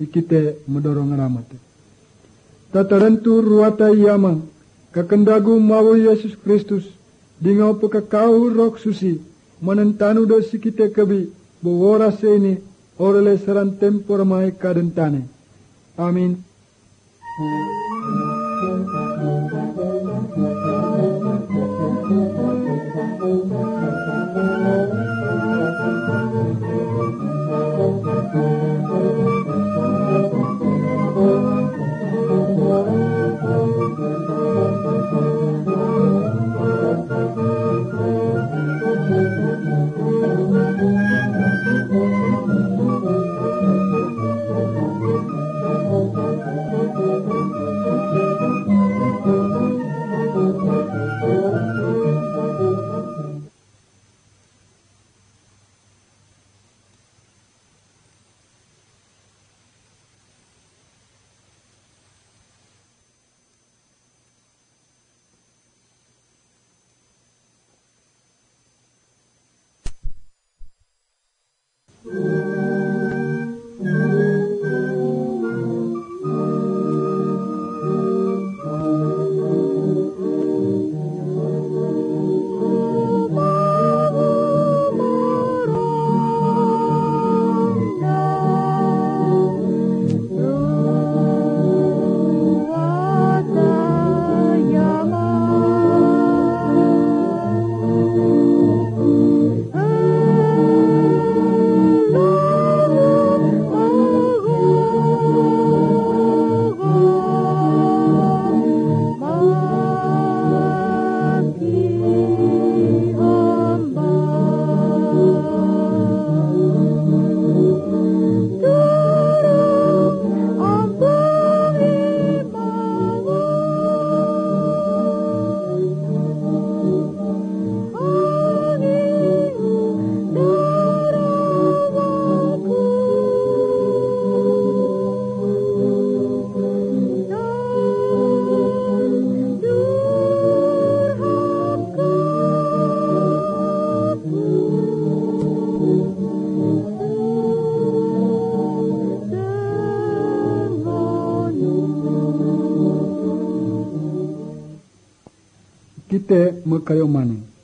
ikite mendorong ramate. Tatarantu ruata yama kakendagu mawu Yesus Kristus dingau pekakau rok susi menentanu do sikite kebi bowora seni orele seran tempor mai kadentane. Amin. 이때 뭐 뭘까요, 만은?